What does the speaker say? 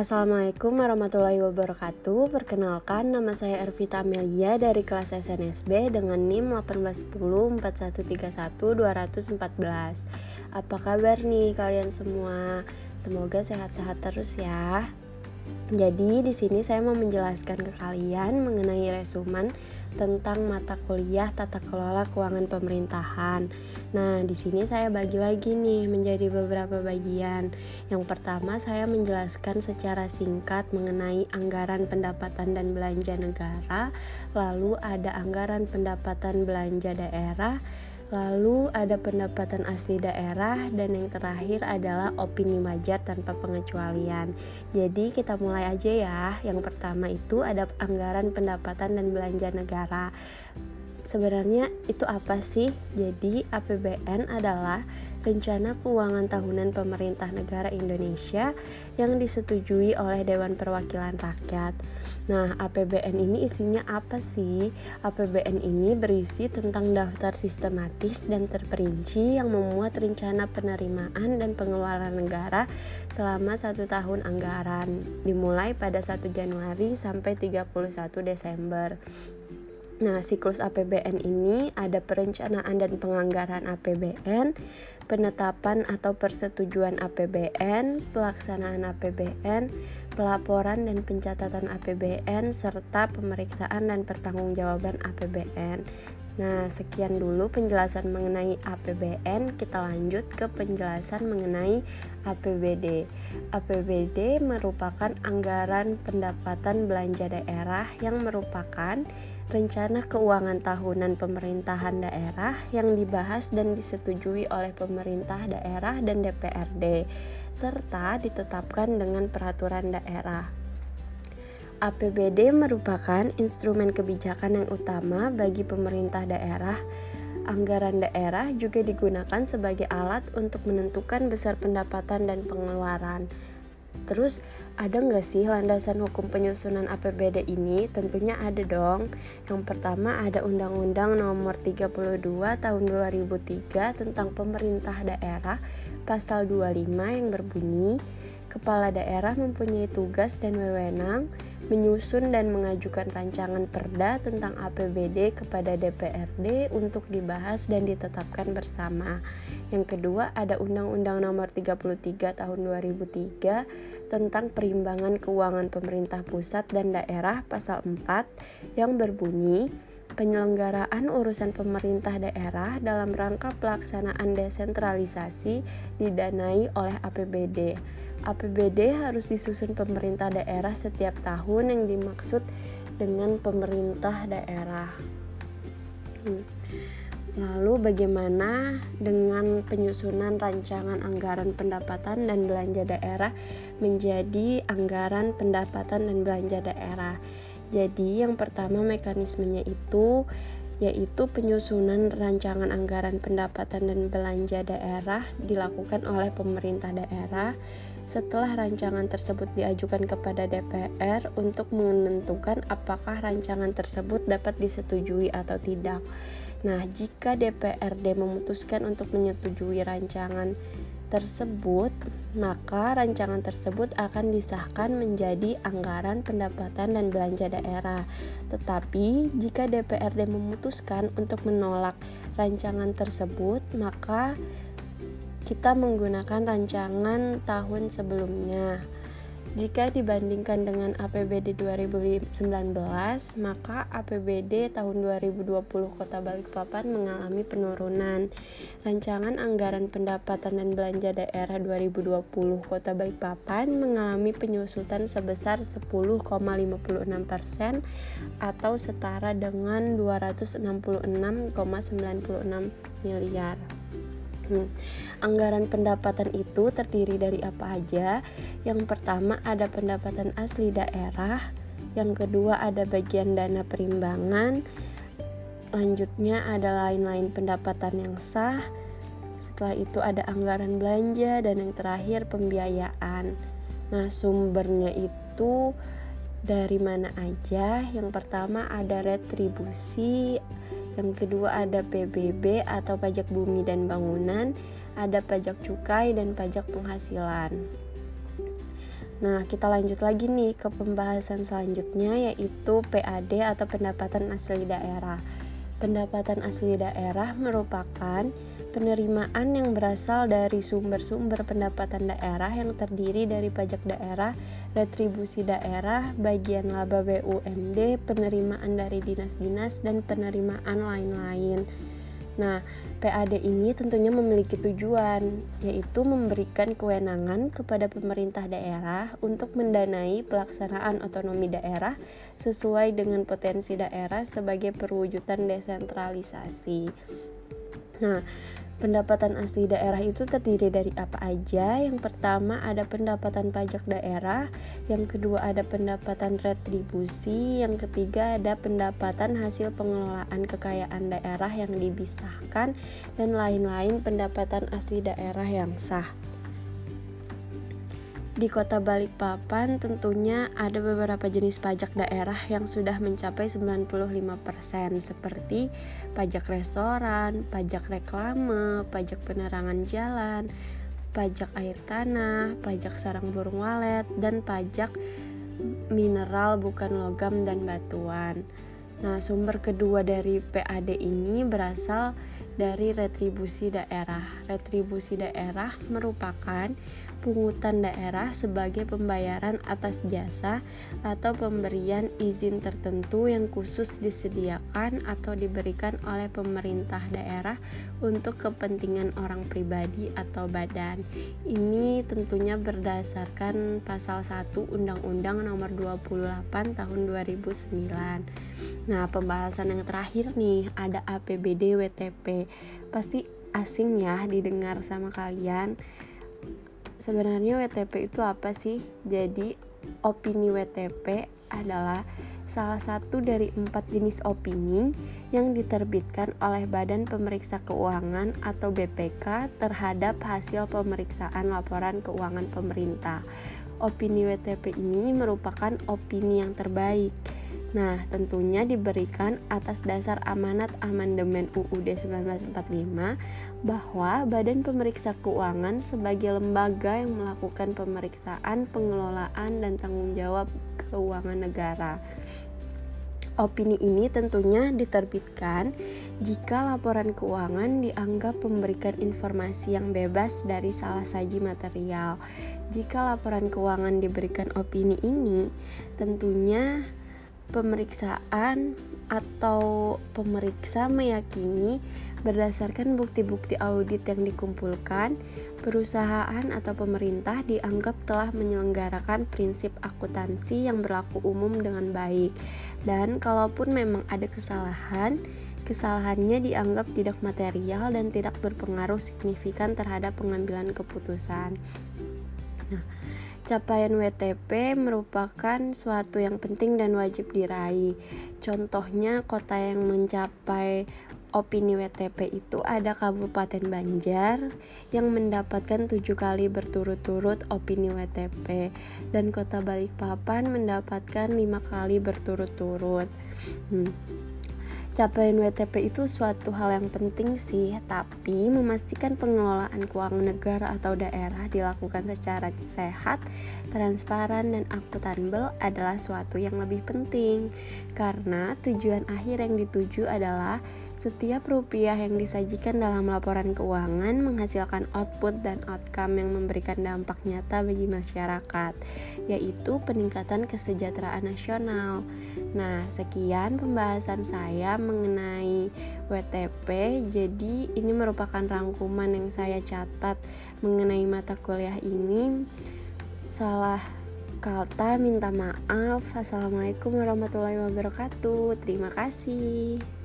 Assalamualaikum warahmatullahi wabarakatuh. Perkenalkan, nama saya Ervita Amelia dari kelas SNSB dengan NIM 1814131-214 Apa kabar nih kalian semua? Semoga sehat-sehat terus ya. Jadi di sini saya mau menjelaskan ke kalian mengenai resumen tentang mata kuliah tata kelola keuangan pemerintahan. Nah, di sini saya bagi lagi nih menjadi beberapa bagian. Yang pertama, saya menjelaskan secara singkat mengenai anggaran pendapatan dan belanja negara, lalu ada anggaran pendapatan belanja daerah, Lalu ada pendapatan asli daerah dan yang terakhir adalah opini wajar tanpa pengecualian. Jadi kita mulai aja ya. Yang pertama itu ada anggaran pendapatan dan belanja negara. Sebenarnya itu apa sih? Jadi APBN adalah Rencana Keuangan Tahunan Pemerintah Negara Indonesia yang disetujui oleh Dewan Perwakilan Rakyat. Nah, APBN ini isinya apa sih? APBN ini berisi tentang daftar sistematis dan terperinci yang memuat rencana penerimaan dan pengeluaran negara selama satu tahun anggaran, dimulai pada 1 Januari sampai 31 Desember. Nah, siklus APBN ini ada perencanaan dan penganggaran APBN, penetapan atau persetujuan APBN, pelaksanaan APBN, pelaporan dan pencatatan APBN, serta pemeriksaan dan pertanggungjawaban APBN. Nah, sekian dulu penjelasan mengenai APBN. Kita lanjut ke penjelasan mengenai APBD. APBD merupakan anggaran pendapatan belanja daerah yang merupakan rencana keuangan tahunan pemerintahan daerah yang dibahas dan disetujui oleh pemerintah daerah dan DPRD serta ditetapkan dengan peraturan daerah. APBD merupakan instrumen kebijakan yang utama bagi pemerintah daerah. Anggaran daerah juga digunakan sebagai alat untuk menentukan besar pendapatan dan pengeluaran Terus ada nggak sih landasan hukum penyusunan APBD ini? Tentunya ada dong. Yang pertama ada Undang-Undang Nomor 32 Tahun 2003 tentang Pemerintah Daerah Pasal 25 yang berbunyi Kepala daerah mempunyai tugas dan wewenang menyusun dan mengajukan rancangan perda tentang APBD kepada DPRD untuk dibahas dan ditetapkan bersama. Yang kedua ada Undang-Undang Nomor 33 Tahun 2003 tentang perimbangan keuangan pemerintah pusat dan daerah pasal 4 yang berbunyi penyelenggaraan urusan pemerintah daerah dalam rangka pelaksanaan desentralisasi didanai oleh APBD. APBD harus disusun pemerintah daerah setiap tahun yang dimaksud dengan pemerintah daerah. Hmm. Lalu bagaimana dengan penyusunan rancangan anggaran pendapatan dan belanja daerah menjadi anggaran pendapatan dan belanja daerah? Jadi yang pertama mekanismenya itu yaitu penyusunan rancangan anggaran pendapatan dan belanja daerah dilakukan oleh pemerintah daerah setelah rancangan tersebut diajukan kepada DPR untuk menentukan apakah rancangan tersebut dapat disetujui atau tidak. Nah, jika DPRD memutuskan untuk menyetujui rancangan tersebut, maka rancangan tersebut akan disahkan menjadi anggaran pendapatan dan belanja daerah. Tetapi, jika DPRD memutuskan untuk menolak rancangan tersebut, maka kita menggunakan rancangan tahun sebelumnya. Jika dibandingkan dengan APBD 2019, maka APBD tahun 2020 Kota Balikpapan mengalami penurunan. Rancangan anggaran pendapatan dan belanja daerah 2020 Kota Balikpapan mengalami penyusutan sebesar 10,56% atau setara dengan 266,96 miliar. Hmm. Anggaran pendapatan itu terdiri dari apa aja? Yang pertama ada pendapatan asli daerah, yang kedua ada bagian dana perimbangan, lanjutnya ada lain-lain pendapatan yang sah, setelah itu ada anggaran belanja, dan yang terakhir pembiayaan. Nah, sumbernya itu dari mana aja? Yang pertama ada retribusi, yang kedua ada PBB atau pajak bumi dan bangunan, ada pajak cukai dan pajak penghasilan. Nah, kita lanjut lagi nih ke pembahasan selanjutnya yaitu PAD atau pendapatan asli daerah. Pendapatan asli daerah merupakan penerimaan yang berasal dari sumber-sumber pendapatan daerah yang terdiri dari pajak daerah, retribusi daerah, bagian laba BUMD, penerimaan dari dinas-dinas, dan penerimaan lain-lain. Nah, PAD ini tentunya memiliki tujuan, yaitu memberikan kewenangan kepada pemerintah daerah untuk mendanai pelaksanaan otonomi daerah sesuai dengan potensi daerah sebagai perwujudan desentralisasi. Nah, Pendapatan asli daerah itu terdiri dari apa aja? Yang pertama ada pendapatan pajak daerah, yang kedua ada pendapatan retribusi, yang ketiga ada pendapatan hasil pengelolaan kekayaan daerah yang dibisahkan dan lain-lain pendapatan asli daerah yang sah. Di kota Balikpapan tentunya ada beberapa jenis pajak daerah yang sudah mencapai 95% seperti pajak restoran, pajak reklame, pajak penerangan jalan, pajak air tanah, pajak sarang burung walet, dan pajak mineral bukan logam dan batuan. Nah, sumber kedua dari PAD ini berasal dari retribusi daerah. Retribusi daerah merupakan pungutan daerah sebagai pembayaran atas jasa atau pemberian izin tertentu yang khusus disediakan atau diberikan oleh pemerintah daerah untuk kepentingan orang pribadi atau badan. Ini tentunya berdasarkan pasal 1 Undang-Undang Nomor 28 Tahun 2009. Nah, pembahasan yang terakhir nih ada APBD WTP. Pasti asing ya didengar sama kalian sebenarnya WTP itu apa sih? Jadi opini WTP adalah salah satu dari empat jenis opini yang diterbitkan oleh Badan Pemeriksa Keuangan atau BPK terhadap hasil pemeriksaan laporan keuangan pemerintah. Opini WTP ini merupakan opini yang terbaik Nah, tentunya diberikan atas dasar amanat amandemen UUD 1945 bahwa Badan Pemeriksa Keuangan sebagai lembaga yang melakukan pemeriksaan, pengelolaan, dan tanggung jawab keuangan negara. Opini ini tentunya diterbitkan jika laporan keuangan dianggap memberikan informasi yang bebas dari salah saji material. Jika laporan keuangan diberikan opini ini, tentunya pemeriksaan atau pemeriksa meyakini berdasarkan bukti-bukti audit yang dikumpulkan, perusahaan atau pemerintah dianggap telah menyelenggarakan prinsip akuntansi yang berlaku umum dengan baik. Dan kalaupun memang ada kesalahan, kesalahannya dianggap tidak material dan tidak berpengaruh signifikan terhadap pengambilan keputusan. Nah, Capaian WTP merupakan suatu yang penting dan wajib diraih. Contohnya kota yang mencapai opini WTP itu ada Kabupaten Banjar yang mendapatkan tujuh kali berturut-turut opini WTP dan kota Balikpapan mendapatkan lima kali berturut-turut. Hmm. Capaian WTP itu suatu hal yang penting sih, tapi memastikan pengelolaan keuangan negara atau daerah dilakukan secara sehat, transparan, dan akuntabel adalah suatu yang lebih penting. Karena tujuan akhir yang dituju adalah setiap rupiah yang disajikan dalam laporan keuangan menghasilkan output dan outcome yang memberikan dampak nyata bagi masyarakat, yaitu peningkatan kesejahteraan nasional. Nah, sekian pembahasan saya mengenai WTP. Jadi, ini merupakan rangkuman yang saya catat mengenai mata kuliah ini. Salah kata minta maaf. Assalamualaikum warahmatullahi wabarakatuh. Terima kasih.